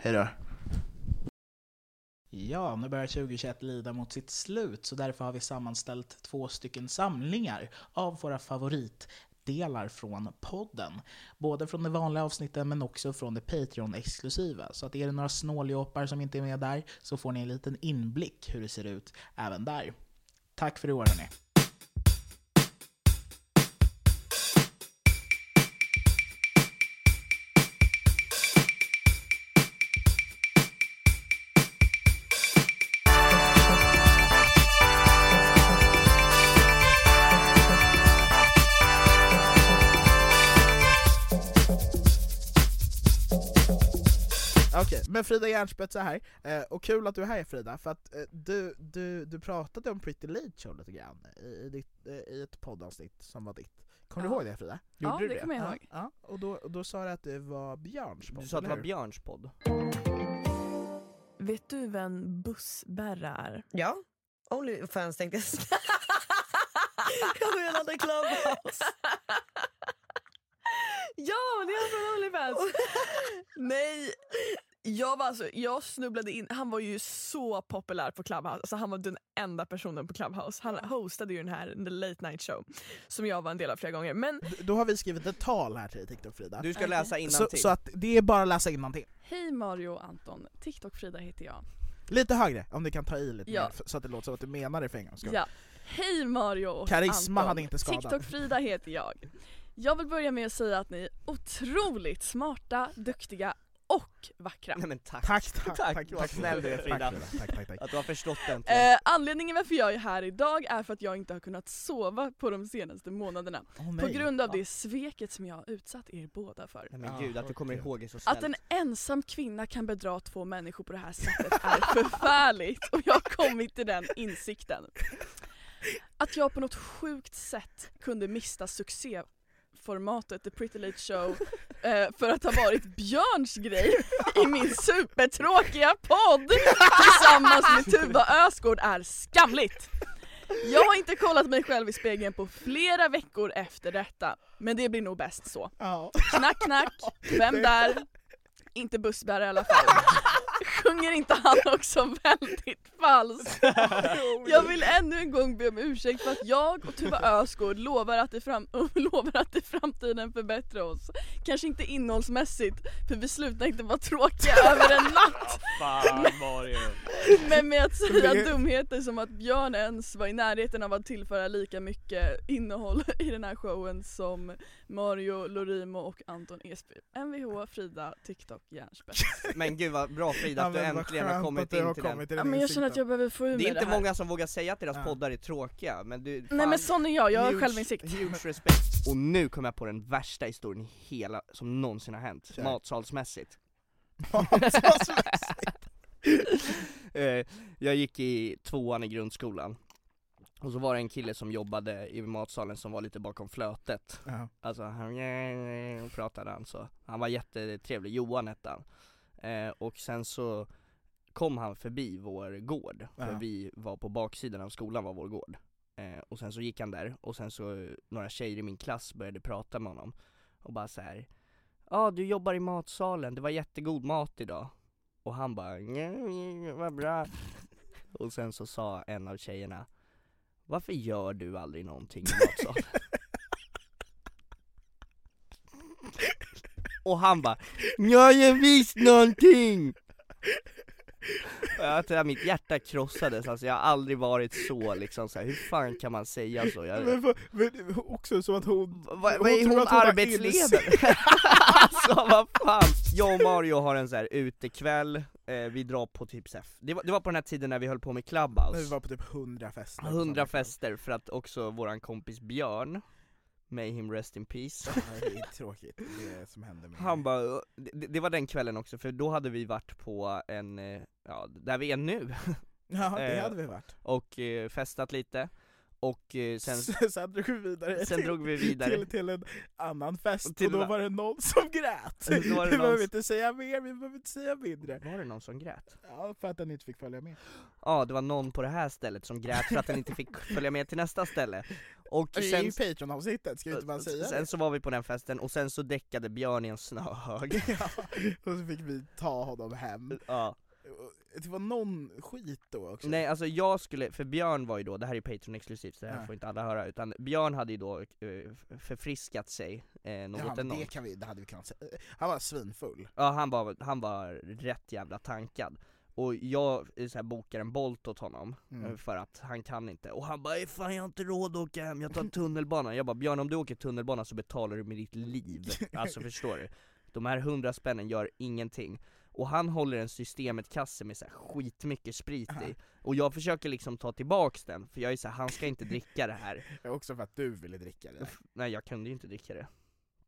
hej då. Ja, nu börjar 2021 lida mot sitt slut, så därför har vi sammanställt två stycken samlingar av våra favoritdelar från podden. Både från de vanliga avsnitten, men också från det Patreon-exklusiva. Så att är det några snåljåpar som inte är med där så får ni en liten inblick hur det ser ut även där. Tack för i år hörni! Okej, men Frida Järnspets är här, eh, och kul att du är här Frida, för att eh, du, du, du pratade om Pretty Late Show lite grann i, i, ditt, eh, i ett poddavsnitt som var ditt. Kommer Ja. du ihåg det Frida? Ja, Gjorde du det kommer jag ja, ihåg. Ja, och då, då sa du att det var Björns podd, Du sa att det var? Björns podd. Vet du vem bussbärra är? Ja, Onlyfans tänkte jag säga. Jag menade Clubhouse. Ja, det är från Onlyfans! Nej, jag, var alltså, jag snubblade in, han var ju så populär på Clubhouse, alltså han var den enda personen på Clubhouse. Han hostade ju den här The Late Night Show som jag var en del av flera gånger. Men D- Då har vi skrivit ett tal här till TikTok Frida. Du ska Okej. läsa Så, innantill. så att det är bara att läsa innantill. hej Mario och Anton, TikTok-Frida heter jag. Lite högre, om du kan ta i lite Ja. mer, så att det låter som att du menar det för en gångs skull. Ja. Hej Mario och Karisma Anton. hade inte skadat. TikTok-Frida heter jag. Jag vill börja med att säga att ni är otroligt smarta, duktiga och vackra. Nej men tack. Tack, tack, tack, Tack, vad tack, snäll du är, Frida. Tack, tack, tack. Att du har förstått det äntligen. Eh, anledningen varför jag är här idag är för att jag inte har kunnat sova på de senaste månaderna. Åh, På grund av det sveket som jag har utsatt er båda för. Nej men Ja, gud, att du kommer okej. ihåg är så Att snällt. en ensam kvinna kan bedra två människor på det här sättet är förfärligt och jag har kommit till den insikten. Att jag på något sjukt sätt kunde mista succéformatet The Pretty Late Show eh, för att ha varit Björns grej i min supertråkiga podd tillsammans med Tuva Ösgård är skamligt. Jag har inte kollat mig själv i spegeln på flera veckor efter detta, men det blir nog bäst så. Knack knack, vem där? Inte bussbärare i alla fall. Sjunger inte han också väldigt falskt? Jag vill ännu en gång be om ursäkt för att jag och Tuva Ösgård lovar att, i fram- lovar att i framtiden förbättra oss. Kanske inte innehållsmässigt, för vi slutar inte vara tråkiga över en natt. Fan Mario. Men med att säga dumheter som att Björn ens var i närheten av att tillföra lika mycket innehåll i den här showen som Mario Lorimo och Anton Esby. Mvh, Frida, TikTok, hjärnspett. Men gud vad bra Frida att du äntligen har kommit att du har in till den. till Ja, men jag känner att jag behöver få ur Det mig är inte det många som vågar säga att deras Ja. poddar är tråkiga, men du, Nej men sån är jag, jag har huge- självinsikt. Huge respect. Och nu kommer jag på den värsta historien i hela, som någonsin har hänt, Kör. matsalsmässigt. Matsalsmässigt. Eh, jag gick i tvåan i grundskolan, och så var det en kille som jobbade i matsalen som var lite bakom flötet Ja. Alltså han pratade han så, han var jättetrevlig, Johan hette han eh, Och sen så kom han förbi vår gård, för Ja. vi var på baksidan av skolan var vår gård eh, Och sen så gick han där, och sen så några tjejer i min klass började prata med honom Och bara så här. Ja du jobbar i matsalen, det var jättegod mat idag Och han bara "Nej, vad bra Och sen så sa en av tjejerna Varför gör du aldrig någonting i matsalen? Och han bara Jag gör visst någonting! Och Jag tror att mitt hjärta krossades, alltså jag har aldrig varit så liksom så här, hur fan kan man säga så? Jag, Men, men också som att hon... vad, vad är tror hon har arbetsledare? alltså vad fan! Jag och Mario har en så här utekväll, eh, vi drar på typ så här, det, var, det var på den här tiden när vi höll på med Men vi Clubhouse var på typ 100 fester. 100 fester för att också våran kompis Björn, may him rest in peace. Ja, det är tråkigt, det som hände med Han bara, det, det var den kvällen också för då hade vi varit på en, eh, ja där vi är nu, Ja, det eh, hade vi varit. och eh, festat lite Och sen, Sen, drog vi vidare, sen till, drog vi vidare. Till, till en annan fest, Till och då var det någon som grät! Var vi någon behöver inte säga mer, vi behöver inte säga mindre. Var det någon som grät? Ja, för att den inte fick följa med. Ja, det var någon på det här stället som grät för att den inte fick följa med till nästa ställe Och Det är sen, ju Patreon-avsnittet, ska vi inte bara säga sen så var vi på den festen och sen så däckade Björn i en snöhög? Ja, och så fick vi ta honom hem Ja, Det var någon skit då också nej alltså jag skulle, för Björn var ju då, det här är Patreon exklusivt så det här Ja. får inte alla höra, utan Björn hade ju då eh, förfriskat sig eh, något ja, men det, enormt kan vi, det hade vi kunnat säga. Han var svinfull Ja han var, han var rätt jävla tankad och jag eh, så här, bokar en Bolt åt honom, Mm. eh, för att han kan inte, och han bara "Eh, 'Fan jag har inte råd att åka hem, jag tar tunnelbanan' Jag bara 'Björn om du åker tunnelbana så betalar du med ditt liv' Alltså förstår du? De här hundra spännen gör ingenting. Och han håller en systemet-kasse med så här skitmycket sprit i. Och jag försöker liksom ta tillbaks den, för jag är så här, han ska inte dricka det här. Också för att du ville dricka det. Nej jag kunde ju inte dricka det.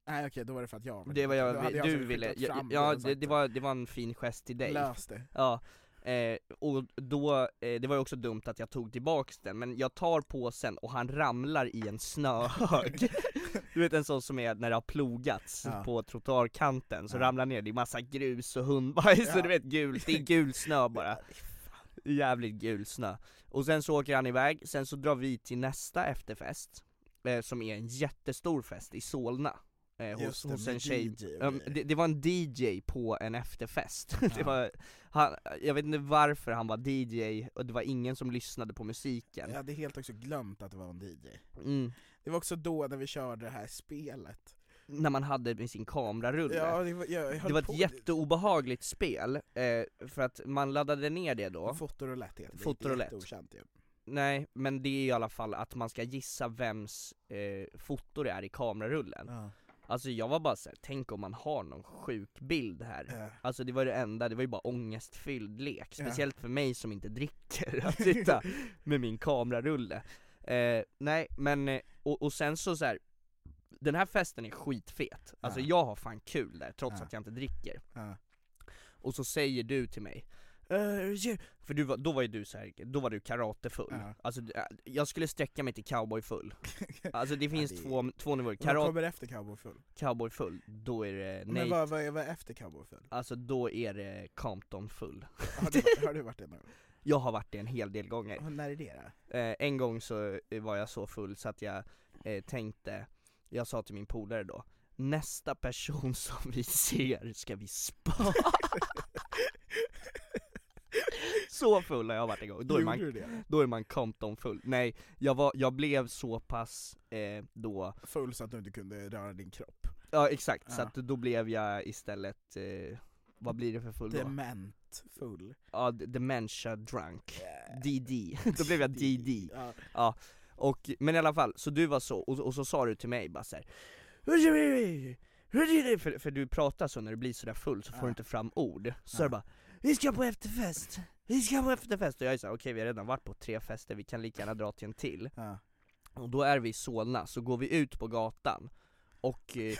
Nej okej, då var det för att jag Det var jag, du säkert ville, ja, det, det, var, det var en fin gest till dig. Lös det. Ja, eh, och då, eh, det var ju också dumt att jag tog tillbaks den, men jag tar påsen och han ramlar i en snöhög Du vet en sån som är när det har plogats Ja. på trottoarkanten, så Ja. ramlar ner, det är massa grus och hundbajs Ja. så du vet gult, det är gul snö bara Jävligt gul snö Och sen så åker han iväg, sen så drar vi till nästa efterfest eh, Som är en jättestor fest i Solna eh, hos, det, hos en tjej, um, det, det var en DJ på en efterfest, det Ja. var, han, jag vet inte varför han var DJ, och det var ingen som lyssnade på musiken. Jag hade helt också glömt att det var en DJ mm. Det var också då när vi körde det här spelet. När man hade med sin kamerarulle. Ja, det var, jag, jag Det var på- ett jätteobehagligt spel, eh, för att man laddade ner det då. Fotoroulette heter det, Fotoroulette. det är jätteokänt ju. Nej, men det är i alla fall att man ska gissa vems eh, foto det är i kamerarullen. Ja. Alltså jag var bara såhär, tänk om man har någon sjuk bild här Ja. Alltså det var det enda, det var ju bara ångestfylld lek, speciellt för mig som inte dricker, att sitta med min kamerarulle eh, Nej men, eh, och, och sen så, så här. den här festen är skitfet, alltså Ja. jag har fan kul där trots att jag inte dricker. Och så säger du till mig för du var, då var ju du så här, då var du karatefull, Ja. alltså äh, jag skulle sträcka mig till cowboyfull Alltså det finns det två, två nivåer, Vad Karate, kommer efter cowboyfull? cowboyfull, då är det nej, Men vad, vad, är- vad är efter cowboyfull? alltså då är det Comptonfull Har du, har du varit det någon gång? Jag har varit det en hel del gånger Och När är det då? eh, En gång så eh, var jag så full så att jag eh, tänkte, jag sa till min polare då Nästa person som vi ser ska vi spara Så full har jag varit en gång, då är man du? Då är man Compton full. Nej, jag, var, jag blev så pass eh, då, Full så att du inte kunde röra din kropp ja exakt, så Ja. att då blev jag istället, eh, vad blir det för full då? Dement full Ja, dementia drunk, DD, då blev jag DD Ja. och, Men i alla fall, så du var så, och, och så sa du till mig bara så här. för, för du pratar så när du blir sådär full så får Ja. du inte fram ord, så Ja. det bara 'Vi ska på efterfest, vi ska på efterfest' och jag är såhär okej vi har redan varit på tre fester, vi kan lika gärna dra till en till Ja. Och då är vi i Solna, så går vi ut på gatan och eh,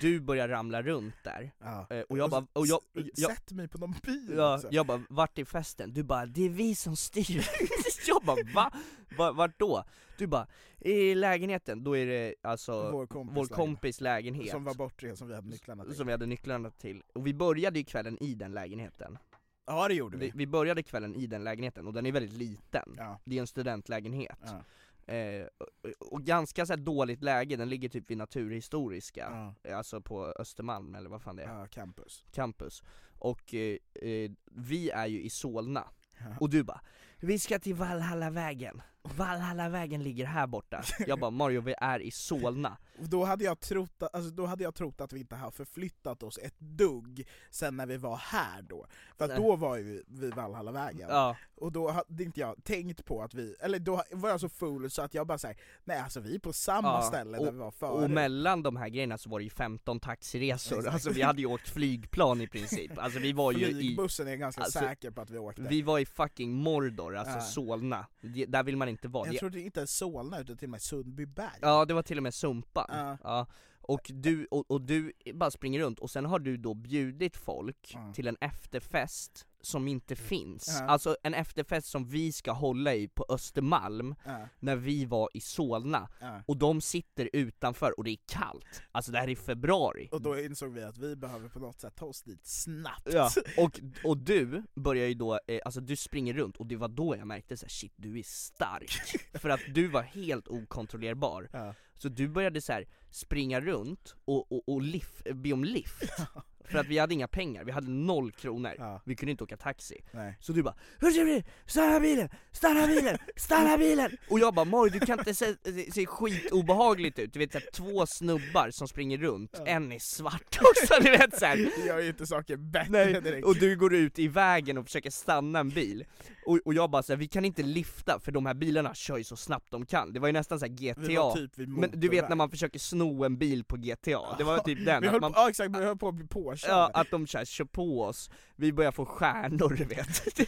du börjar ramla runt där Ja. Eh, och jag bara, och jag, jag, Sätt mig på någon bil Ja, också. jag bara, vart är festen? Du bara, det är vi som styr Jag bara, va? va? Vart då? Du bara, i lägenheten, då är det alltså Vår kompis vår lägenhet. kompis lägenhet Som var bortrest, som vi hade nycklarna till. som vi hade nycklarna till, och vi började ju kvällen i den lägenheten Ja det gjorde vi, vi. vi började kvällen i den lägenheten, och den är väldigt liten Ja. Det är en studentlägenhet Ja. eh, och, och ganska så dåligt läge, den ligger typ vid Naturhistoriska Ja. Alltså på Östermalm eller vad fan det är, ja, campus. campus Och eh, eh, vi är ju i Solna. Och du bara, vi ska till Valhallavägen, Valhallavägen ligger här borta Jag bara, Mario vi är i Solna då hade jag trott att, alltså, då hade jag trott att vi inte har förflyttat oss ett dugg sen när vi var här då. För då var vi vid Valhallavägen. Ja, Och då hade inte jag tänkt på att vi, eller då var jag så full så att jag bara säger nej alltså vi är på samma Ja, ställe och- där vi var förut. och mellan de här grejerna så var det ju 15 taxiresor, Exakt. alltså vi hade ju åkt flygplan i princip Alltså vi var ju i, Flygbussen är ganska alltså, säker på att vi åkte. vi var i fucking Mordor, alltså Ja. Solna, Det- där vill man inte vara jag Det- trodde inte ens Solna utan till och med Sundbyberg. Ja det var till och med Sumpan, Ja. ja. Och, du, och, och du bara springer runt, och sen har du då bjudit folk Ja. till en efterfest som inte finns, Ja. alltså en efterfest som vi ska hålla i på Östermalm när vi var i Solna, och de sitter utanför och det är kallt, alltså det här är februari Och då insåg vi att vi behöver på något sätt ta oss dit snabbt. Ja, och, och du börjar ju då, eh, alltså du springer runt och det var då jag märkte så här, shit du är stark För att du var helt okontrollerbar. Så du började så här springa runt och, och, och lift, be om lift. För att vi hade inga pengar, vi hade noll kronor, Ja. vi kunde inte åka taxi. Nej. Så du bara stanna bilen, stanna bilen, stanna bilen' Och jag bara 'Mario du kan inte se, se, se skitobehagligt ut' Du vet såhär två snubbar som springer runt, en är svart också du vet såhär Det gör ju inte saker bättre Nej, direkt. och du går ut i vägen och försöker stanna en bil. Och, och jag bara såhär, vi kan inte lifta för de här bilarna kör ju så snabbt de kan. Det var ju nästan såhär GTA typ Men du vet när man försöker sno en bil på GTA, det var typ den, vi att höll man, på, ja exakt, vi höll på att bli påkörda. ja, att de kör, kör på oss, vi börjar få stjärnor du vet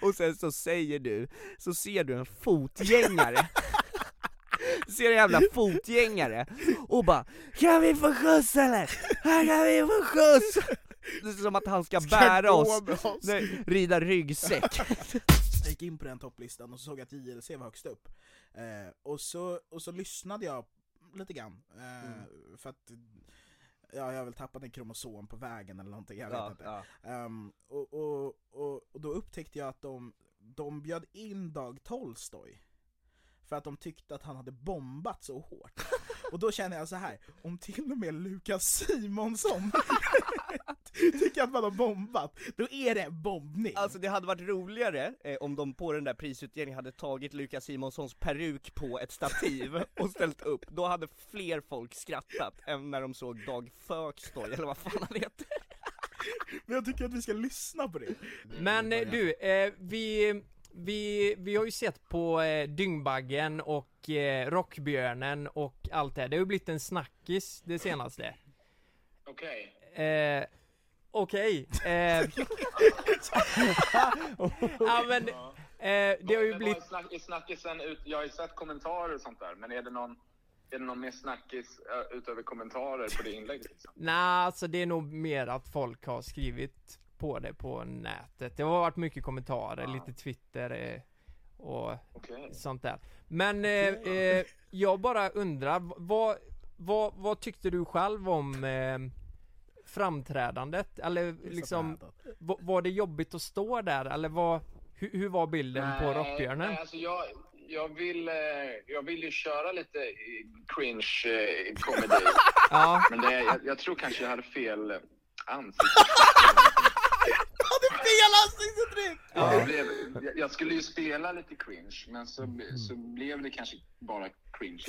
Och sen så säger du, så ser du en fotgängare Ser en jävla fotgängare och bara 'Kan vi få skjuts eller? Här kan vi få skjuts!' Det är som att han ska Ska bära oss, oss. nej, rida ryggsäck Jag gick in på den topplistan och så såg jag att JLC var högst upp. Eh, och, så, och så lyssnade jag lite grann. Eh, Mm. För att ja, jag har väl tappat en kromosom på vägen eller någonting, jag vet ja, inte. ja. Ehm, och, och, och, och då upptäckte jag att de, de bjöd in Dag Tolstoj för att de tyckte att han hade bombat så hårt. Och då känner jag så här, om till och med Lukas Simonsson tycker att man har bombat, då är det bombning. Alltså det hade varit roligare eh, om de på den där prisutdelningen hade tagit Lukas Simonssons peruk på ett stativ och ställt upp, då hade fler folk skrattat än när de såg Dag Fökstoj, eller vad fan han heter Men jag tycker att vi ska lyssna på det. Men eh, du, eh, vi, vi, vi har ju sett på eh, Dyngbaggen och eh, Rockbjörnen och allt det här. Det har ju blivit en snackis det senaste. Okej. Eh, Okej. Eh, ja men, eh, det har ju blivit... snack, snackisen ut, jag har ju sett kommentarer och sånt där, men är det någon, är det någon mer snackis ö, utöver kommentarer på det inlägget? Liksom? Nej, alltså det är nog mer att folk har skrivit på det på nätet. Det har varit mycket kommentarer, Ja. lite Twitter eh, och Okej. sånt där. Men eh, eh, jag bara undrar, vad, vad, vad tyckte du själv om eh, framträdandet? Eller liksom, va- var det jobbigt att stå där? Eller vad, hur, hur var bilden på Rockbjörnen? Nej, alltså jag, jag, vill, eh, jag vill ju köra lite eh, cringe eh, comedy, Ja, men det, jag, jag tror kanske jag hade fel eh, ansikte. hade fel ansiktsuttryck! Det blev, jag, jag skulle ju spela lite cringe, men så, ble- så blev det kanske bara cringe.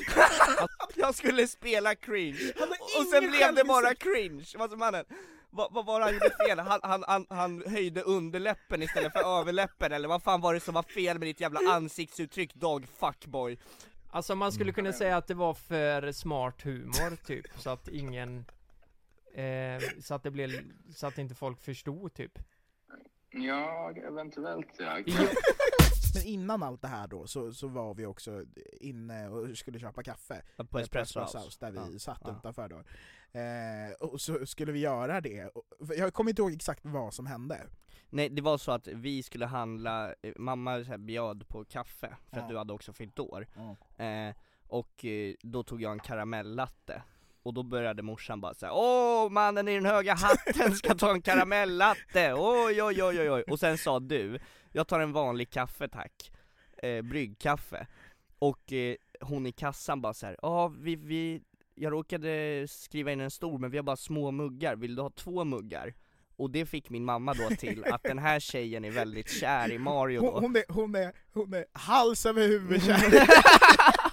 Jag skulle spela cringe, och sen blev det bara cringe, vad som mannen vad, vad var det han gjorde fel? Han, han, han, han höjde underläppen istället för överläppen eller vad fan var det som var fel med ditt jävla ansiktsuttryck Dag fuckboy? Alltså man skulle kunna säga att det var för smart humor typ, så att ingen eh, Så att det blev, så att inte folk förstod typ Ja, eventuellt ja. Men innan allt det här då så, så var vi också inne och skulle köpa kaffe på eh, Espresso House. där vi Ja, satt ja. utanför då. Eh, och så skulle vi göra det, jag kommer inte ihåg exakt vad som hände. Nej det var så att vi skulle handla, eh, mamma så här bjöd på kaffe för Ja. att du hade också fyllt år eh, Och eh, då tog jag en karamellatte och då började morsan bara säga Åh mannen i den höga hatten ska ta en karamellatte, oj oj oj oj oj. Och sen sa du, jag tar en vanlig kaffe tack, eh, bryggkaffe. Och eh, hon i kassan bara så här, ja vi, vi, jag råkade skriva in en stor men vi har bara små muggar, vill du ha två muggar? Och det fick min mamma då till att den här tjejen är väldigt kär i Mario Hon, då. hon, är, hon, är, hon är hals över huvud kär.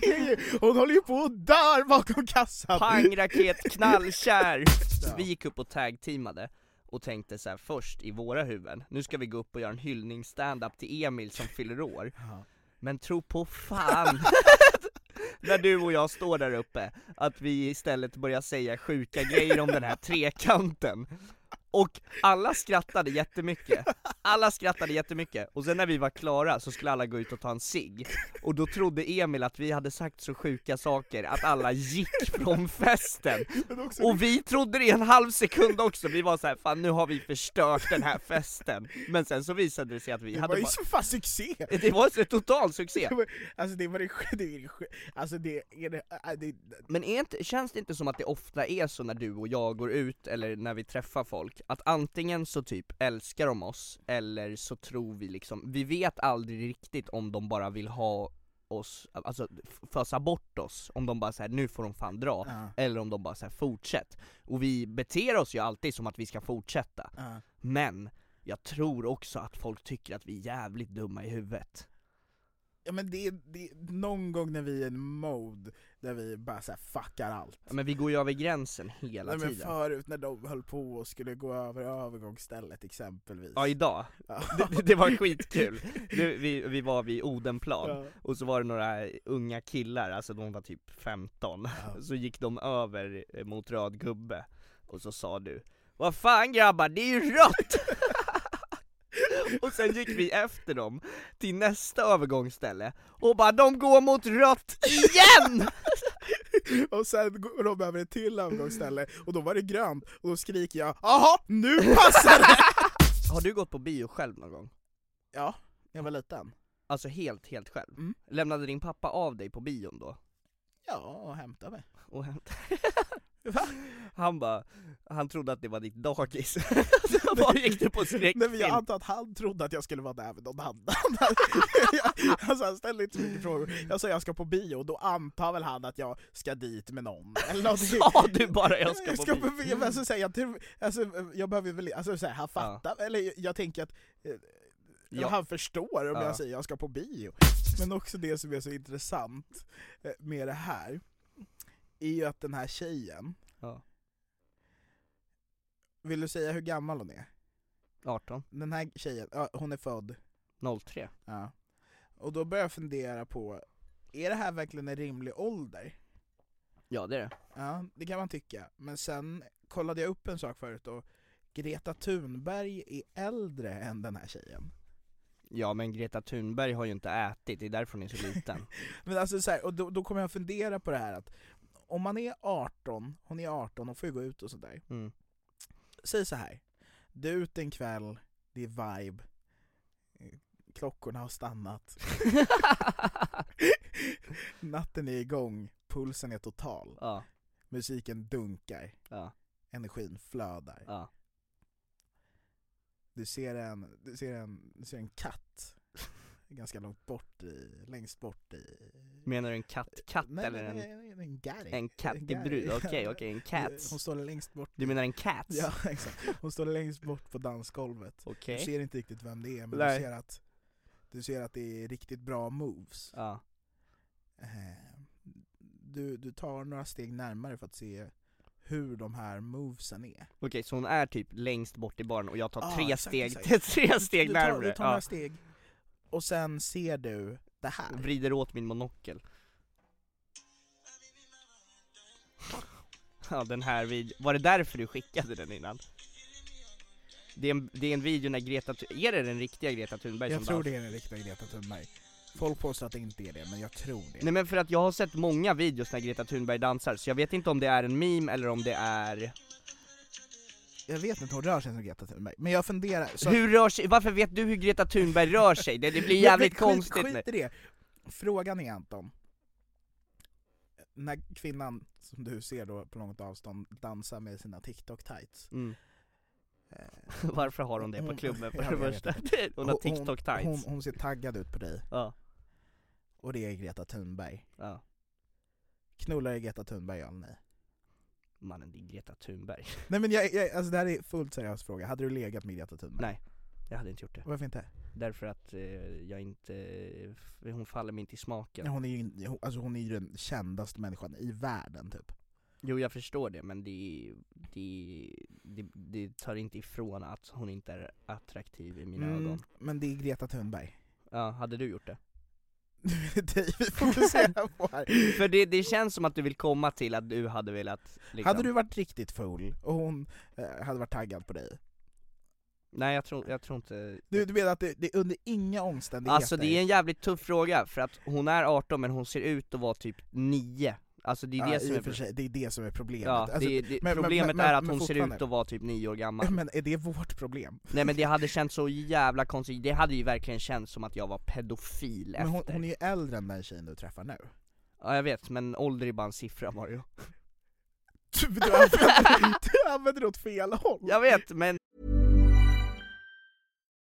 Ser ju, hon håller ju på och dör bakom kassan! Pangraket, knallkär! Vi gick upp och tag-teamade och tänkte så här först i våra huvuden, nu ska vi gå upp och göra en hyllningsstand-up till Emil som fyller år. Men tro på fan när du och jag står där uppe, att vi istället börjar säga sjuka grejer om den här trekanten och alla skrattade jättemycket, alla skrattade jättemycket, och sen när vi var klara så skulle alla gå ut och ta en cigg. Och då trodde Emil att vi hade sagt så sjuka saker att alla gick från festen. Och vi trodde det i en halv sekund också, vi var så här, fan nu har vi förstört den här festen. Men sen så visade det sig att vi Det hade var ju så fan succé! Det var en total succé! Det var- Alltså det var det, det, det alltså det det, äh, det, Men är inte, känns det inte som att det ofta är så när du och jag går ut, eller när vi träffar folk, att antingen så typ älskar de oss, eller så tror vi liksom, vi vet aldrig riktigt om de bara vill ha oss, alltså fösa bort oss, om de bara säger nu får de fan dra, Ja. eller om de bara säger fortsätt. Och vi beter oss ju alltid som att vi ska fortsätta, Ja. men jag tror också att folk tycker att vi är jävligt dumma i huvudet. Ja men det är, det är någon gång när vi är i en mode där vi bara så här fuckar allt. Ja, Men vi går ju över gränsen hela Nej, men tiden. förut när de höll på och skulle gå över övergångsstället exempelvis. Ja idag, Ja. det, det var skitkul. Det, vi, vi var vid Odenplan, Ja. och så var det några unga killar, alltså de var typ 15, så gick de över eh, mot röd gubbe, och så sa du Vad fan grabbar, det är ju rött! Och sen gick vi efter dem till nästa övergångsställe, och bara de går mot rött IGEN! Och sen går de över ett till övergångsställe och då var det grönt och då skriker jag Jaha, nu passar det! Har du gått på bio själv någon gång? Ja, när jag var liten. Alltså helt, helt själv? Mm. Lämnade din pappa av dig på bion då? Ja, och hämta mig. och Han bara, han trodde att det var ditt dagis, bara gick du på Nej men jag skräckfilm antar att han trodde att jag skulle vara där med någon annan. alltså han ställde inte så mycket frågor. Jag sa jag ska på bio, då antar väl han att jag ska dit med någon. Eller. Sa du bara jag ska jag på bio? på bio? Men alltså, så här, jag, alltså, jag behöver väl, alltså så här, han fattar, eller jag, jag tänker att eh, Ja. han förstår om Ja. jag säger jag ska på bio. Men också det som är så intressant eh, med det här, är ju att den här tjejen, Ja. vill du säga hur gammal hon är? 18, Den här tjejen, ja, hon är född 03 Ja. Och då börjar jag fundera på, är det här verkligen en rimlig ålder? Ja det är det Ja, det kan man tycka. Men sen kollade jag upp en sak förut och Greta Thunberg är äldre än den här tjejen. Ja men Greta Thunberg har ju inte ätit, det är därför hon är så liten Men alltså så här, och då, då kommer jag fundera på det här att om man är 18, hon är 18, hon får ju gå ut och sådär. mm. Säg så här. du är ute en kväll, det är vibe, klockorna har stannat, natten är igång, pulsen är total, Ja, musiken dunkar, ja, energin flödar. ja Du ser en, du ser en, du ser en katt ganska långt bort i, längst bort i... Menar du en katt-katt nej, eller en, nej, nej, en gary. en kattebrud? Okej okej, en cats Hon står längst bort. Du menar en cats? Ja, exakt. Hon står längst bort på dansgolvet. Okej Du ser inte riktigt vem det är, men Nej. du ser att du ser att det är riktigt bra moves. Ja, Eh, Du, du tar några steg närmare för att se hur de här movesen är. okej så hon är typ längst bort i baren och jag tar Ja, tre exakt, steg, exakt. tre steg du tar, närmare Du tar några ja. steg, och sen ser du det här. Vrider åt min monokel. Ja den här videon, var det därför du skickade den innan? Det är en, det är en video när Greta, är det den riktiga Greta Thunberg Jag som tror dansar? det är den riktiga Greta Thunberg. Folk påstår att det inte är det, men jag tror det. Nej men för att jag har sett många videos när Greta Thunberg dansar, så jag vet inte om det är en meme eller om det är... Jag vet inte, hon rör sig som Greta Thunberg. Men jag funderar... Så Hur rör sig, varför vet du hur Greta Thunberg rör sig? Det, det blir jävligt skit- konstigt skit nu. i det. Frågan är Anton, när kvinnan som du ser då på långt avstånd dansar med sina TikTok-tights Mm. eh, Varför har hon det på hon- klubben för det vet första? Hon har TikTok-tights. Hon, hon ser taggad ut på dig, Ja, och det är Greta Thunberg. ja. Knullar Greta Thunberg, ja eller nej? Mannen det är Greta Thunberg. Nej men jag, jag, alltså det här är fullt seriös fråga, hade du legat med Greta Thunberg? Nej, jag hade inte gjort det. Varför inte? Därför att eh, jag inte, hon faller mig inte i smaken. Ja, Hon är ju alltså hon är ju den kändaste människan i världen typ. Jo jag förstår det men det, det, det, det tar inte ifrån att hon inte är attraktiv i mina Mm, ögon. men det är Greta Thunberg. Ja, hade du gjort det? dig vi fokuserar på här. För det, det känns som att du vill komma till att du hade velat liksom... Hade du varit riktigt full och hon eh, hade varit taggad på dig? Nej jag tror, jag tror inte Du, du menar att det, det är under inga omständigheter? Alltså det är en jävligt tuff fråga, för att hon är 18 men hon ser ut att vara typ 9 Alltså det är det som i är sig, det är det som är problemet. Ja, Alltså, det, det, men- men- problemet men- är att men hon ser ut att vara typ 9 år gammal Men är det vårt problem? Nej men det hade känts så jävla konstigt, det hade ju verkligen känts som att jag var pedofil Men hon, efter hon är ju äldre än den tjejen du träffar nu. Ja jag vet, men ålder är bara en siffra Mario Du, du, använder, åt fel håll! Jag vet, men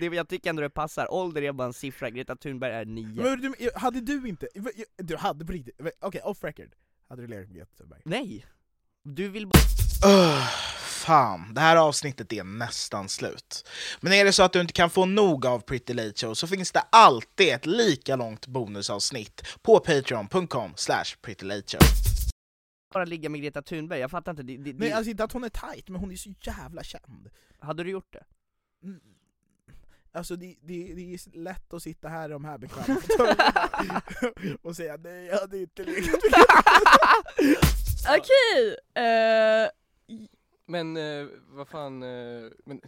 Det, jag tycker ändå det passar, ålder är bara en siffra, Greta Thunberg är 9 Men du, hade du inte, du hade på riktigt, okej off record, hade du legat med Greta Thunberg? Nej! Du vill bara... Öh, fan, det här avsnittet är nästan slut. Men är det så att du inte kan få nog av Pretty Late Show så finns det alltid ett lika långt bonusavsnitt på patreon.com slash prettylateshow. bara ligga med Greta Thunberg, jag fattar inte, det, det, Nej det, alltså inte att hon är tight, men hon är så jävla känd. hade du gjort det? Mm. Alltså det, det, det är lätt att sitta här i de här bekväma och säga nej jag hade inte legat Okej, eh, Men eh, vad fan, eh, men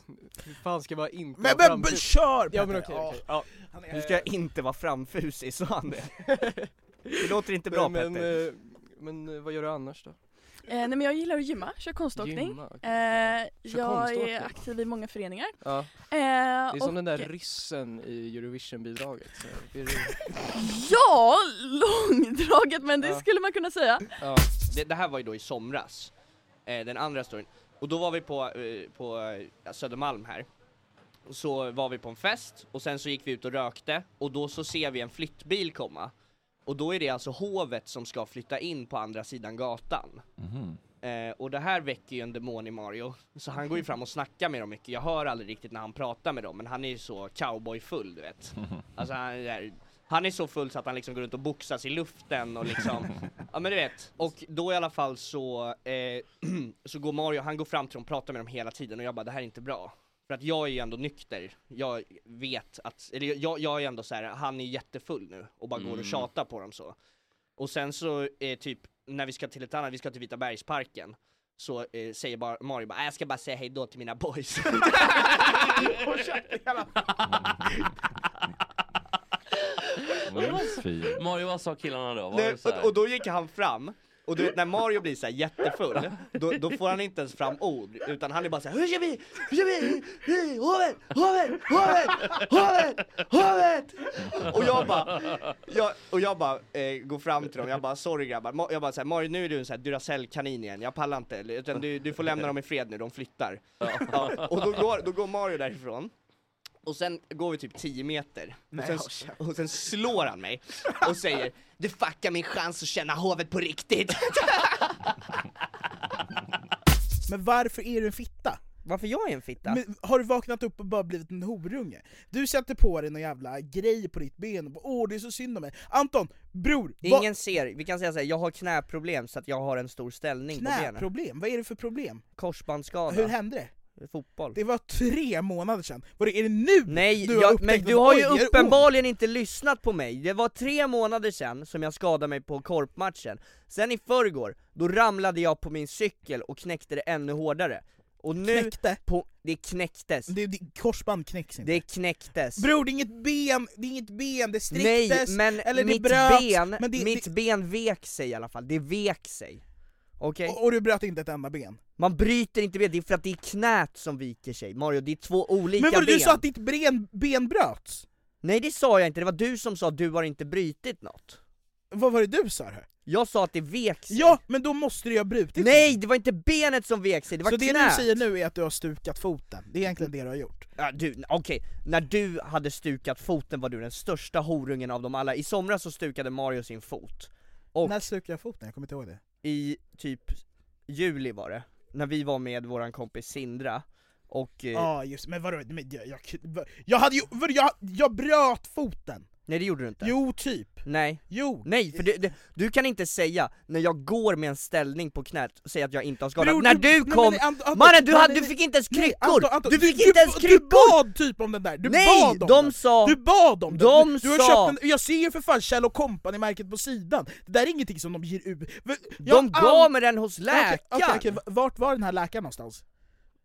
hur fan ska man inte Men, vara men, men kör Ja men okej, okej. Ja. Han Du ska inte vara framfusig, sa han det? Det låter inte bra men, men, Petter eh, men eh, vad gör du annars då? Eh, nej men jag gillar att gymma, kör konståkning. Gymma, okej. Eh, Kör jag konståkning? är aktiv i många föreningar. Ja, Eh, det är som och, den där ryssen i Eurovision-bidraget. Ja, långdraget men det Ja. skulle man kunna säga. Ja. det, det här var ju då i somras, eh, den andra storyn, och då var vi på, eh, på Södermalm här och så var vi på en fest och sen så gick vi ut och rökte och då så ser vi en flyttbil komma och då är det alltså hovet som ska flytta in på andra sidan gatan. Eh, och det här väcker ju en demon i Mario. Så han går ju fram och snackar med dem mycket, jag hör aldrig riktigt när han pratar med dem men han är ju så cowboyfull du vet. Alltså han är, han är så full så att han liksom går runt och boxas i luften och liksom Ja men du vet, och då i alla fall så, eh, så går Mario, han går fram till dem och pratar med dem hela tiden och jag bara det här är inte bra För att jag är ju ändå nykter, jag vet att, eller jag, jag är ändå så här, han är jättefull nu och bara går och tjatar på dem så Och sen så är typ, när vi ska till ett annat, vi ska till Vita bergsparken så eh, säger bara Mario bara, "Nej, jag ska bara säga hej då till mina boys. Mario, vad sa killarna då? Var Nej, det så här? och, och då gick han fram, och du vet när Mario blir så här jättefull, då, då får han inte ens fram ord, utan han är bara såhär Hur ska vi? Hur ska vi? Hovet! Hovet! Hovet! Hovet! Hovet! Och jag bara, jag, och jag bara eh, går fram till dem, jag bara sorry grabbar, Ma- jag bara såhär Mario nu är du en sån här Duracell-kanin igen, jag pallar inte, utan du, du får lämna dem i fred nu, de flyttar. Ja, och då går, då går Mario därifrån, och sen går vi typ 10 meter, och sen, och sen slår han mig och säger Du fuckar min chans att känna hovet på riktigt! Men varför är du en fitta? Varför jag är en fitta? Men, har du vaknat upp och bara blivit en horunge? Du sätter på dig någon jävla grej på ditt ben och bara, åh det är så synd om mig. Anton, bror! Ingen ser, vi kan säga såhär, jag har knäproblem så att jag har en stor ställning på benen Knäproblem? Vad är det för problem? Korsbandsskada Hur hände det? Fotboll Det var tre månader sedan. Var det, är det nu Nej, du har jag, men du har ju uppenbarligen inte lyssnat på mig. Det var tre månader sedan som jag skadade mig på korpmatchen. Sen i förrgår, då ramlade jag på min cykel och knäckte det ännu hårdare. Och nu, Knäckte? På, det knäcktes. Det, det, korsband knäcks inte. Det knäcktes. Bror det är inget ben, det är inget ben, det Nej, sträcktes, men eller mitt det bröts, ben, men det, mitt det, ben vek sig i alla fall, det vek sig. Okej? och, och du bröt inte ett enda ben. Man bryter inte ben, det är för att det är knät som viker sig. Mario, det är två olika Men vad ben. du sa att ditt ben, ben bröts? Nej det sa jag inte, det var du som sa att du har inte brutit något. Vad var det du sa då? Jag sa att det vek sig. Ja, men då måste du ju ha brutit Nej, det var inte benet som vek sig, det var Så det knät. du säger nu är att du har stukat foten, det är egentligen det du har gjort? Ja, du, okej, när du hade stukat foten var du den största horungen av dem alla. I somras så stukade Mario sin fot. Och När stukade jag foten? Jag kommer inte ihåg det i typ juli var det, när vi var med våran kompis Sindra, och... Ja Ja just men vadå, men jag, jag, jag hade ju, vadå, jag, jag bröt foten! Nej det gjorde du inte. Jo typ, Nej. jo! Nej, för det, det, du kan inte säga när jag går med en ställning på knät, säga att jag inte har skadat. Bror, när du- du kom, Anton, mannen du, nej, hade, du fick inte ens kryckor! Anton, Anton, du fick du, inte ens Du kryckor! bad typ om den där, du Nej, bad om de den! sa- Du bad om de den! Du, du har sa- köpt en, jag ser ju för fan Kjell Company-märket på sidan, det där är ingenting som de ger ut. De gav mig den hos Okej, läkaren! okej, okej, vart var den här läkaren någonstans?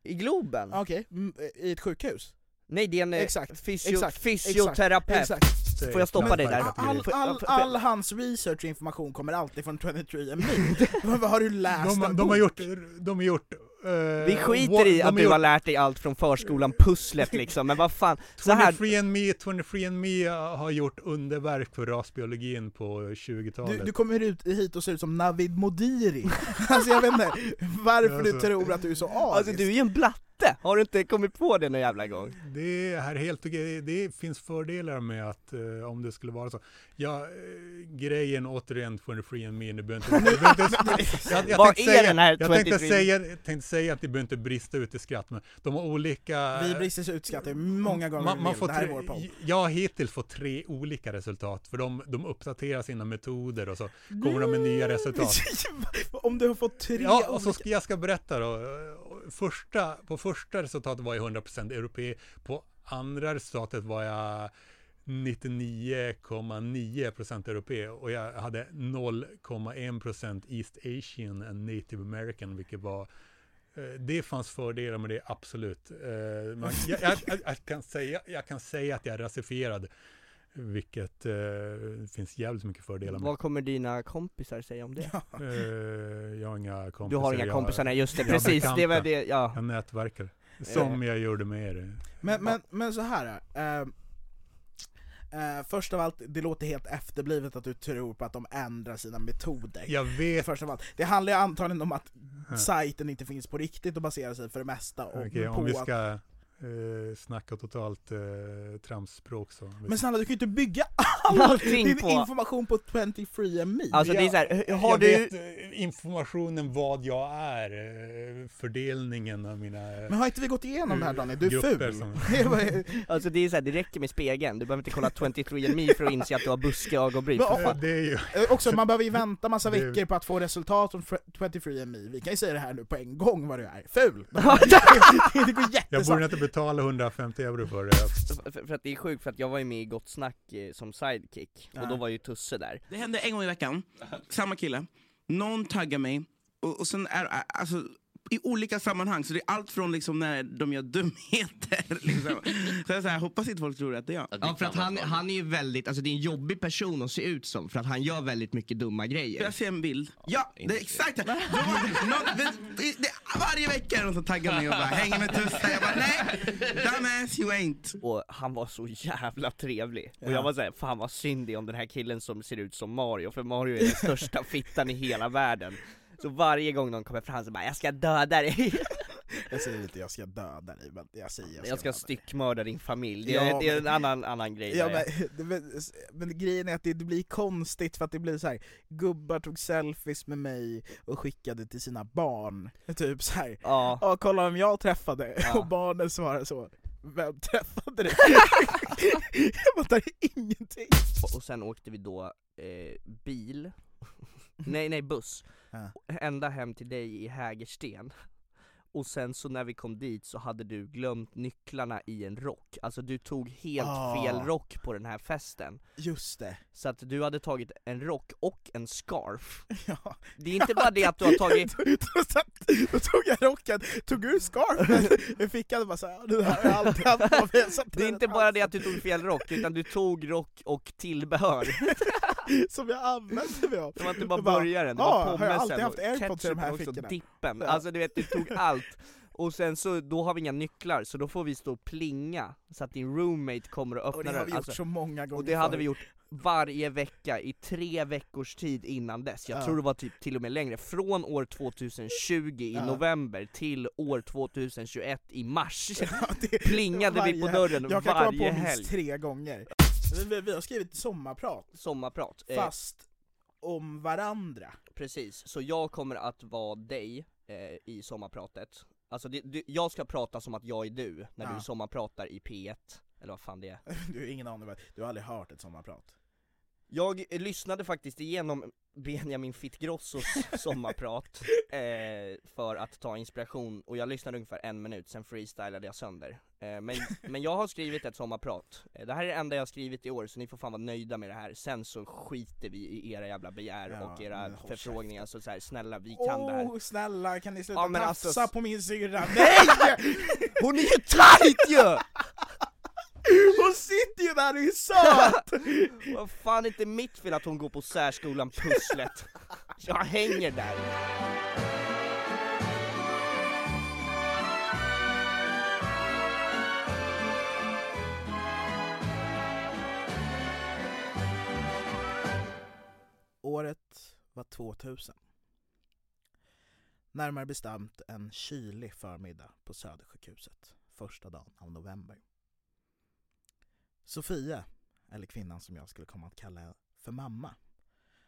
I Globen? Okej, i ett sjukhus? Nej det är en eh, Exakt, fysio, exakt, fysioterapeut. Exakt. Får jag stoppa dig där? All, all, all hans research och information kommer alltid från 23andMe. Vad har du läst? De, en de har gjort, de har gjort eh, Vi skiter i de att du gjort- har lärt dig allt från förskolan, pusslet liksom, men vad fan, så här 23andMe, 23andMe har gjort underverk för rasbiologin på 20-talet. Du, du kommer ut hit och ser ut som Navid Modiri. alltså jag vet inte varför du Alltså- tror att du är så arisk. Alltså du är ju en blatte! Har du inte kommit på det någon jävla gång? Det är helt okej. Det finns fördelar med att eh, om det skulle vara så. Ja, eh, grejen återigen 23andMe, nu behöver inte... nu behöver inte jag, jag Vad är säga, den här jag tänkte 23? säga, tänkte säga att det behöver inte brista ut i skratt, men de har olika... Vi brister så utskattade många gånger man, man får det här är tre, vår podd. Jag har hittills fått tre olika resultat, för de, de uppdaterar sina metoder och så kommer de med nya resultat. Om du har fått tre Ja, och så ska jag ska berätta då. Första, på första resultatet var jag 100% europé, på andra resultatet var jag 99,9% europé och jag hade 0,1% East Asian and Native American, vilket var eh, det fanns fördelar med det, absolut. Eh, man, jag, jag, jag, kan säga, jag kan säga att jag är rasifierad, vilket eh, finns jävligt mycket fördelar med. Vad kommer dina kompisar säga om det? Eh, jag har inga kompisar. Du har inga jag- kompisar, nej just det, precis, det var det, ja. Jag nätverkar. Som Eh. jag gjorde med er. Men, men, men så här. Eh, eh, först av allt, det låter helt efterblivet att du tror på att de ändrar sina metoder. Jag vet. Först av allt. Det handlar ju antagligen om att sajten inte finns på riktigt och baserar sig för det mesta och Okej, på om vi att eh, snacka totalt eh, tramsspråk så. Men snälla du kan ju inte bygga all Allting din på- information på 23andMe! Alltså det är så här, har jag du... vet eh, informationen vad jag är, eh, fördelningen av mina Men har inte vi gått igenom det här Daniel? Du är ful! som- Alltså det är så här, det räcker med spegeln, du behöver inte kolla 23andMe för att inse att du har buskiga ögonbryn, Men. Det är ju... Eh, Också, man behöver ju vänta massa Det- veckor på att få resultat från fr- 23andMe, vi kan ju säga det här nu på en gång vad du är, ful! det går jättesnabbt! Betala 150 euro för det. För, för att det är sjukt, för att jag var ju med i Gott Snack eh, som sidekick, och då var ju Tusse där Det hände en gång i veckan, samma kille, någon taggar mig och, och sen är alltså i olika sammanhang, så det är allt från liksom när de gör dumheter. Liksom. Så jag, så här, hoppas inte folk tror att det är jag. Ja för att han, han är ju väldigt, alltså det är en jobbig person att se ut som för att han gör väldigt mycket dumma grejer. Jag ser en bild. Ja, det är exakt det- det- det- Varje vecka är någon som taggar mig och bara hänger med tussar. Jag bara nej, dumbass you ain't. Och han var så jävla trevlig. Och Ja. jag var såhär, fan vad synd det om den här killen som ser ut som Mario, för Mario är den största fittan i hela världen. Så varje gång någon kommer fram så bara 'Jag ska döda dig' Jag säger inte jag ska döda dig, men jag säger jag ska, Jag ska styckmörda din familj, det är, Ja, det är en men- annan, annan grej Ja, men, men, men grejen är att det, det blir konstigt för att det blir så här. gubbar tog selfies med mig och skickade till sina barn. Typ så här. Ja. kolla vem jag träffade. Ja. Och barnen svarar så. Vem träffade du? jag fattar ingenting. Och sen åkte vi då eh, bil, nej nej buss, Ja. ända hem till dig i Hägersten Och sen så när vi kom dit så hade du glömt nycklarna i en rock, alltså du tog helt Ah. fel rock på den här festen Just det. Så att du hade tagit en rock och en scarf Ja. Det är inte bara det att du har tagit då, då, satt- då tog jag rocken, tog ur scarfen i fickan och bara såhär, det här har jag alltid haft på mig. Det är inte bara det att du tog fel rock, utan du tog rock och tillbehör som jag använde mig av. Det var inte bara börjaren, det "Ja, var har jag pommesen alltid haft airpods i de här också, fickorna?" dippen, Ja. alltså du vet du tog allt Och sen så, då har vi inga nycklar, så då får vi stå och plinga så att din roommate kommer och öppnar Och det har vi gjort alltså, så många gånger Och det hade vi gjort varje vecka i tre veckors tid innan dess, jag Ja. tror det var typ till och med längre, från år 2020 i Ja. november till år 2021 i mars det- Plingade vi på varje- dörren Jag kan komma på helg minst tre gånger. Vi, vi, har skrivit sommarprat, Sommarprat Eh, fast om varandra. Precis, så jag kommer att vara dig eh, i sommarpratet Alltså det, det, jag ska prata som att jag är du när Ja. du sommarpratar i P1, eller vad fan det är Du har ingen aning, du har aldrig hört ett sommarprat. Jag lyssnade faktiskt igenom Benjamin Fittgrossos sommarprat eh, för att ta inspiration, och jag lyssnade ungefär en minut, sen freestylade jag sönder eh, men, men jag har skrivit ett sommarprat, eh, det här är det enda jag har skrivit i år, så ni får fan vara nöjda med det här Sen så skiter vi i era jävla begär Ja, och era förfrågningar, så, så här, snälla vi kan det här snälla, kan ni sluta Ja, tafsa alltså- på min syrra? Nej! Hon är ju tight ju! Hon sitter ju där och är söt! Vad fan inte mitt fel att hon går på särskolan Pusslet Jag hänger där Året var 2000. Närmare bestämt en kylig förmiddag på Södersjukhuset, första dagen av november. Sofia, eller kvinnan som jag skulle komma att kalla för mamma,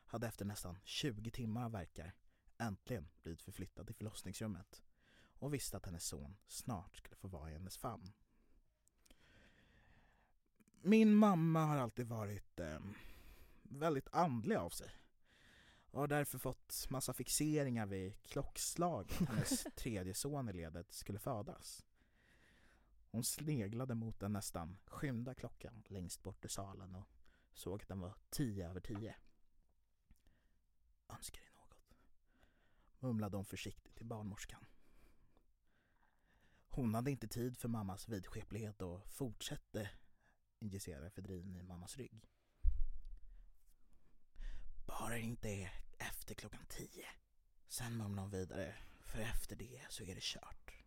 hade efter nästan 20 timmar av verkar äntligen blivit förflyttad till förlossningsrummet och visste att hennes son snart skulle få vara i hennes famn. Min mamma har alltid varit eh, väldigt andlig av sig och har därför fått massa fixeringar vid klockslaget hennes tredje son i ledet skulle födas. Hon sneglade mot den nästan skymda klockan längst bort i salen och såg att den var tio över tio. Önskar dig något? Mumlade hon försiktigt till barnmorskan. Hon hade inte tid för mammas vidskeplighet och fortsatte injicera efedrin i mammas rygg. Bara det inte är efter klockan tio. Sen mumlade hon vidare, för efter det så är det kört.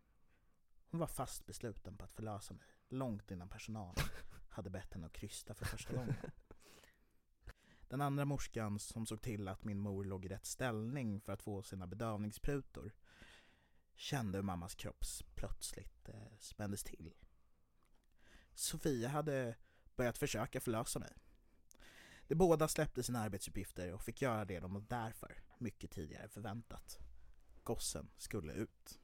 Hon var fast besluten på att förlösa mig, långt innan personalen hade bett henne att krysta för första gången. Den andra morskan som såg till att min mor låg i rätt ställning för att få sina bedövningsprutor kände hur mammas kropp plötsligt eh, spändes till. Sofia hade börjat försöka förlösa mig. De båda släppte sina arbetsuppgifter och fick göra det de därför mycket tidigare förväntat. Gossen skulle ut.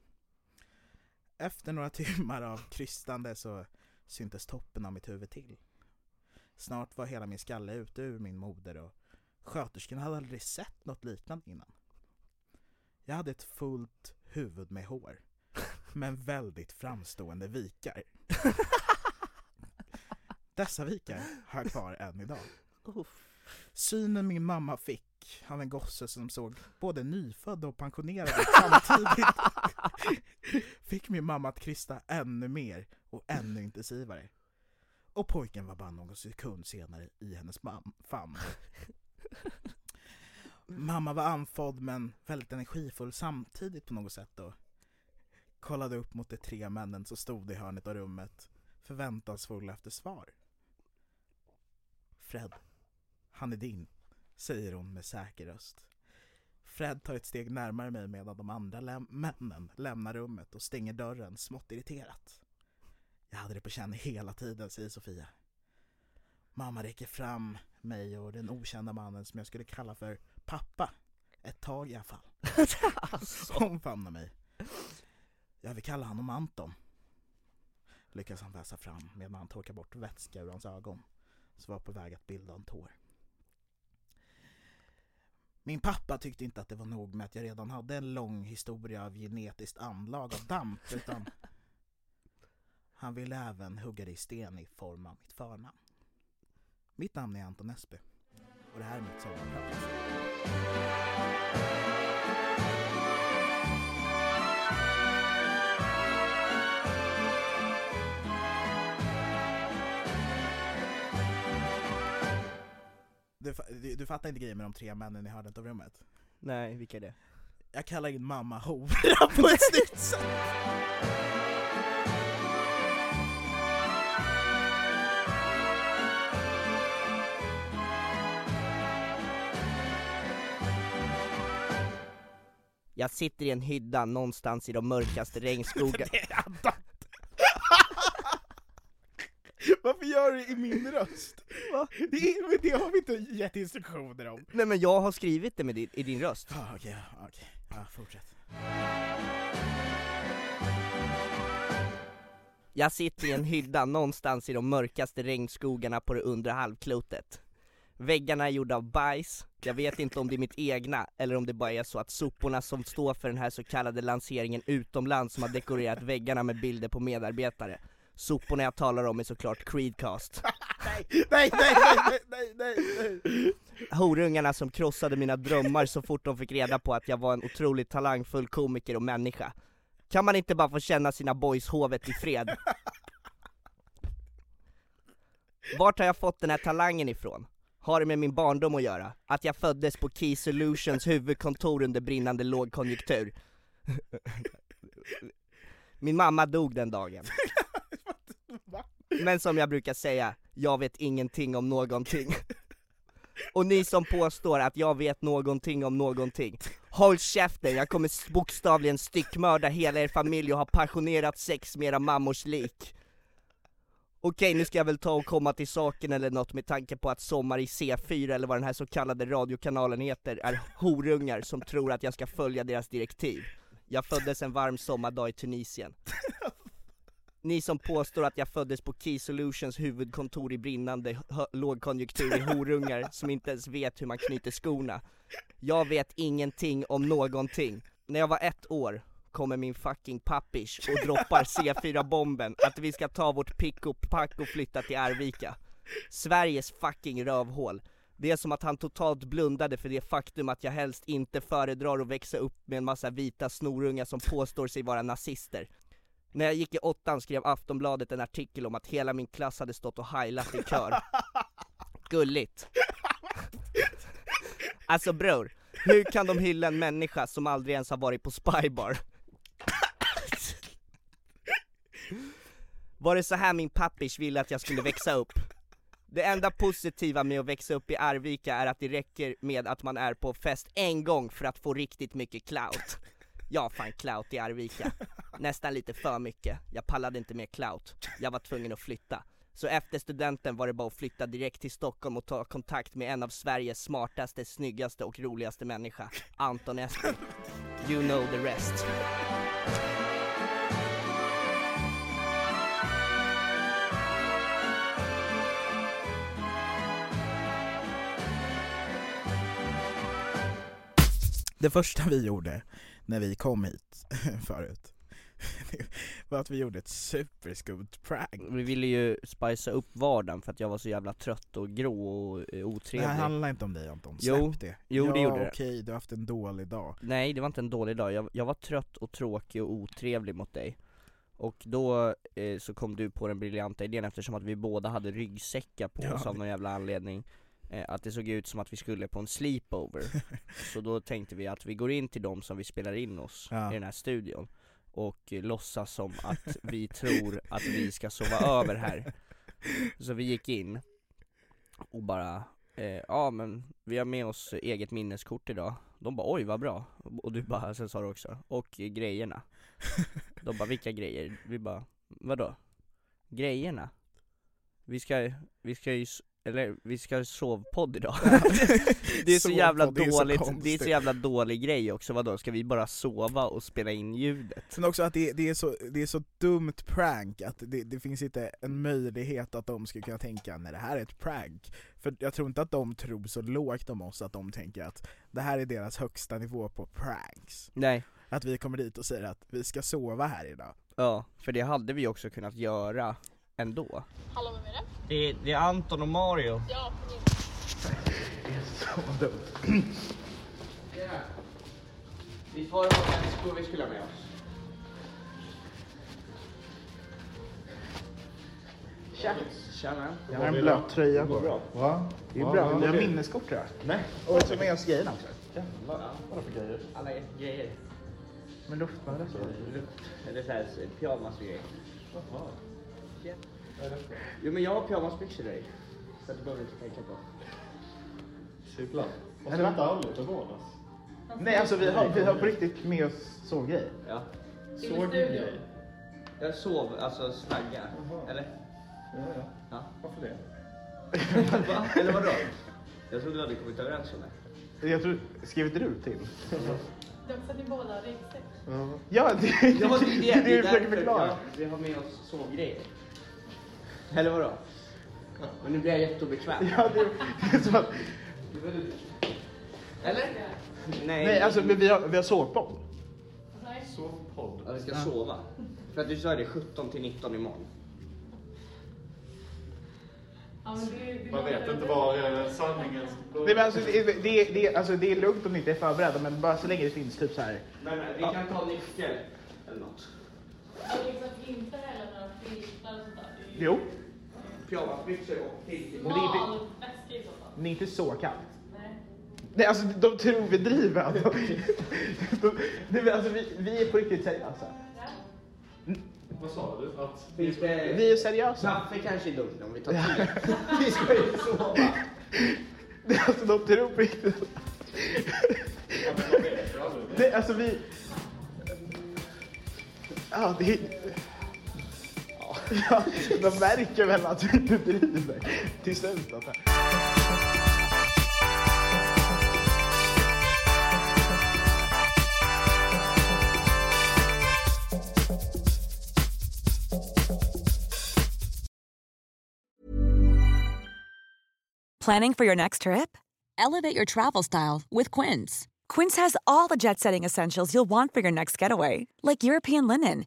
Efter några timmar av krystande så syntes toppen av mitt huvud till. Snart var hela min skalle ute ur min moder och sköterskan hade aldrig sett något liknande innan. Jag hade ett fullt huvud med hår, men väldigt framstående vikar. Dessa vikar har jag kvar än idag. Synen min mamma fick av en gosse som såg både nyfödd och pensionerad samtidigt fick min mamma att krista ännu mer och ännu intensivare. Och pojken var bara någon sekund senare i hennes mam- famn. Mamma var andfådd men väldigt energifull samtidigt på något sätt och Kollade upp mot de tre männen som stod i hörnet av rummet, förväntansfulla efter svar. Fred, han är din, säger hon med säker röst. Fred tar ett steg närmare mig medan de andra läm- männen lämnar rummet och stänger dörren smått irriterat. Jag hade det på känn hela tiden, säger Sofia. Mamma räcker fram mig och den okända mannen som jag skulle kalla för pappa. Ett tag i alla fall. Hon famnar mig. Jag vill kalla honom Anton. Lyckas han väsa fram medan han torkar bort vätska ur hans ögon. Så var på väg att bilda en tår. Min pappa tyckte inte att det var nog med att jag redan hade en lång historia av genetiskt anlag av damp utan han ville även hugga det i sten i form av mitt förnamn. Mitt namn är Anton Esby och det här är mitt sommarprat. Du, du, du fattar inte grejen med de tre männen i hörnet av rummet? Nej, vilka är det? Jag kallar in mamma hora på ett snyggt sätt! Jag sitter i en hydda någonstans i de mörkaste regnskogar Varför gör du det i min röst? Det, är, det har vi inte gett instruktioner om. Nej men jag har skrivit det med din, i din röst Ah, Okej, okej. Ja, fortsätt. Jag sitter i en hydda någonstans i de mörkaste regnskogarna på det undre halvklotet Väggarna är gjorda av bajs, jag vet inte om det är mitt egna eller om det bara är så att soporna som står för den här så kallade lanseringen utomlands som har dekorerat väggarna med bilder på medarbetare Soporna jag talar om är såklart Creedcast Nej, nej, nej, nej, nej, nej, nej. Horungarna som krossade mina drömmar så fort de fick reda på att jag var en otroligt talangfull komiker och människa Kan man inte bara få känna sina boys hovet i fred? Vart har jag fått den här talangen ifrån? Har det med min barndom att göra? Att jag föddes på Key Solutions huvudkontor under brinnande lågkonjunktur? Min mamma dog den dagen Men som jag brukar säga, jag vet ingenting om någonting. Och ni som påstår att jag vet någonting om någonting Håll käften, jag kommer bokstavligen styckmörda hela er familj och ha passionerat sex med era mammors lik. Okej, nu ska jag väl ta och komma till saken eller något med tanke på att Sommar i C4 eller vad den här så kallade radiokanalen heter är horungar som tror att jag ska följa deras direktiv. Jag föddes en varm sommardag i Tunisien Ni som påstår att jag föddes på Key Solutions huvudkontor i brinnande lågkonjunktur i horungar som inte ens vet hur man knyter skorna. Jag vet ingenting om någonting. När jag var ett år kommer min fucking pappish och droppar C4-bomben att vi ska ta vårt pick och pack och flytta till Arvika. Sveriges fucking rövhål. Det är som att han totalt blundade för det faktum att jag helst inte föredrar att växa upp med en massa vita snorungar som påstår sig vara nazister. När jag gick i åttan skrev Aftonbladet en artikel om att hela min klass hade stått och heilat i kör Gulligt Alltså bror, hur kan de hylla en människa som aldrig ens har varit på spybar? Var det så här min pappish ville att jag skulle växa upp? Det enda positiva med att växa upp i Arvika är att det räcker med att man är på fest en gång för att få riktigt mycket clout jag har fan clout i Arvika, nästan lite för mycket, jag pallade inte med clout, jag var tvungen att flytta. Så efter studenten var det bara att flytta direkt till Stockholm och ta kontakt med en av Sveriges smartaste, snyggaste och roligaste människa, Anton Esbjörn. You know the rest. Det första vi gjorde när vi kom hit förut var att vi gjorde ett superskumt prank. Vi ville ju spicea upp vardagen för att jag var så jävla trött och grå och eh, Det otrevlig här handlar inte om dig Anton, släpp Jo, det. jo det ja, gjorde det okej, du har haft en dålig dag. Nej det var inte en dålig dag, jag, jag var trött och tråkig och otrevlig mot dig Och då eh, så kom du på den briljanta idén eftersom att vi båda hade ryggsäckar på Ja. oss av någon jävla anledning Att det såg ut som att vi skulle på en sleepover Så då tänkte vi att vi går in till dem som vi spelar in oss Ja. i den här studion Och eh, låtsas som att vi tror att vi ska sova över här Så vi gick in och bara Eh, ja men vi har med oss eget minneskort idag De bara oj vad bra, och du bara, sen sa du också, och eh, grejerna De bara vilka grejer? Vi bara, vadå? Grejerna? Vi ska, vi ska ju, eller vi ska ha sovpodd idag Det är så jävla det är så dåligt, det är så jävla dålig grej också, vadå? Ska vi bara sova och spela in ljudet? Sen också att det, det, är, så, det är så dumt prank att det, det finns inte en möjlighet att de ska kunna tänka nej det här är ett prank. För jag tror inte att de tror så lågt om oss att de tänker att det här är deras högsta nivå på pranks. Nej Att vi kommer dit och säger att vi ska sova här idag. Ja, för det hade vi också kunnat göra ändå Hallå, vem är det? Det, det är Anton och Mario Ja, Så dumt. Vi får ha en skor vi skulle ha med oss Tja. Tjena Jag har en blöt tröja. Går bra? Va? Det är bra. Vi har minneskort jag. Nej. Och så med oss grejerna också. Vadå för grejer? Alla grejer Men luftmadrass Eller såhär pyjamas och grejer Jo men jag har pyjamasbyxor dig Så det behöver du inte tänka på Cyklar. Är det inte aldrig förvånas? Nej alltså vi har, vi har på riktigt med oss sovgrejer. Ja Såg grej. Jag sov, alltså slaggar, eller? Ja, ja. Ja. Varför det? Va? Eller vadå? Jag trodde vi hade kommit överens om det Jag tror, skrev inte du till? De för att ni båda har ryggsäck. Ja, det, det är det, det, försöker därför. förklara. Ja, vi har med oss sovgrejer Eller vadå? Men nu blir jag jätteobekväm Ja, det, det är att, Eller? Nej, nej alltså men vi har, vi har sovpodd. Sovpodd. Ja, vi ska sova. För att du sa det 17 till 19 imorgon. Ja, men det, Man vet inte var eh, sanningens Nej, men alltså, det, det, det, alltså, det är lugnt om ni inte är förberedda men bara så länge det finns typ så här. Men eh, vi kan ta nyckel eller något. Och liksom inte heller några filtar och sånt där. Det är ju Jo, Pyjamasbyxor och till. Men det är inte- i så fall. det är inte så kallt. Nej. Nej alltså de tror vi driver. Alltså, de, de, alltså, vi, vi är på riktigt seriösa. Vad sa du? Att Finns det... Vi är seriösa. Kaffe kanske är dumt om vi tar te. vi ska ju sova. Det, alltså de tror på riktigt. Det, alltså vi... Ja, det... Ja, de märker väl att vi inte driver till slut. Planning for your next trip? Elevate your travel style with Quince. Quince has all the jet setting essentials you'll want for your next getaway, like European linen,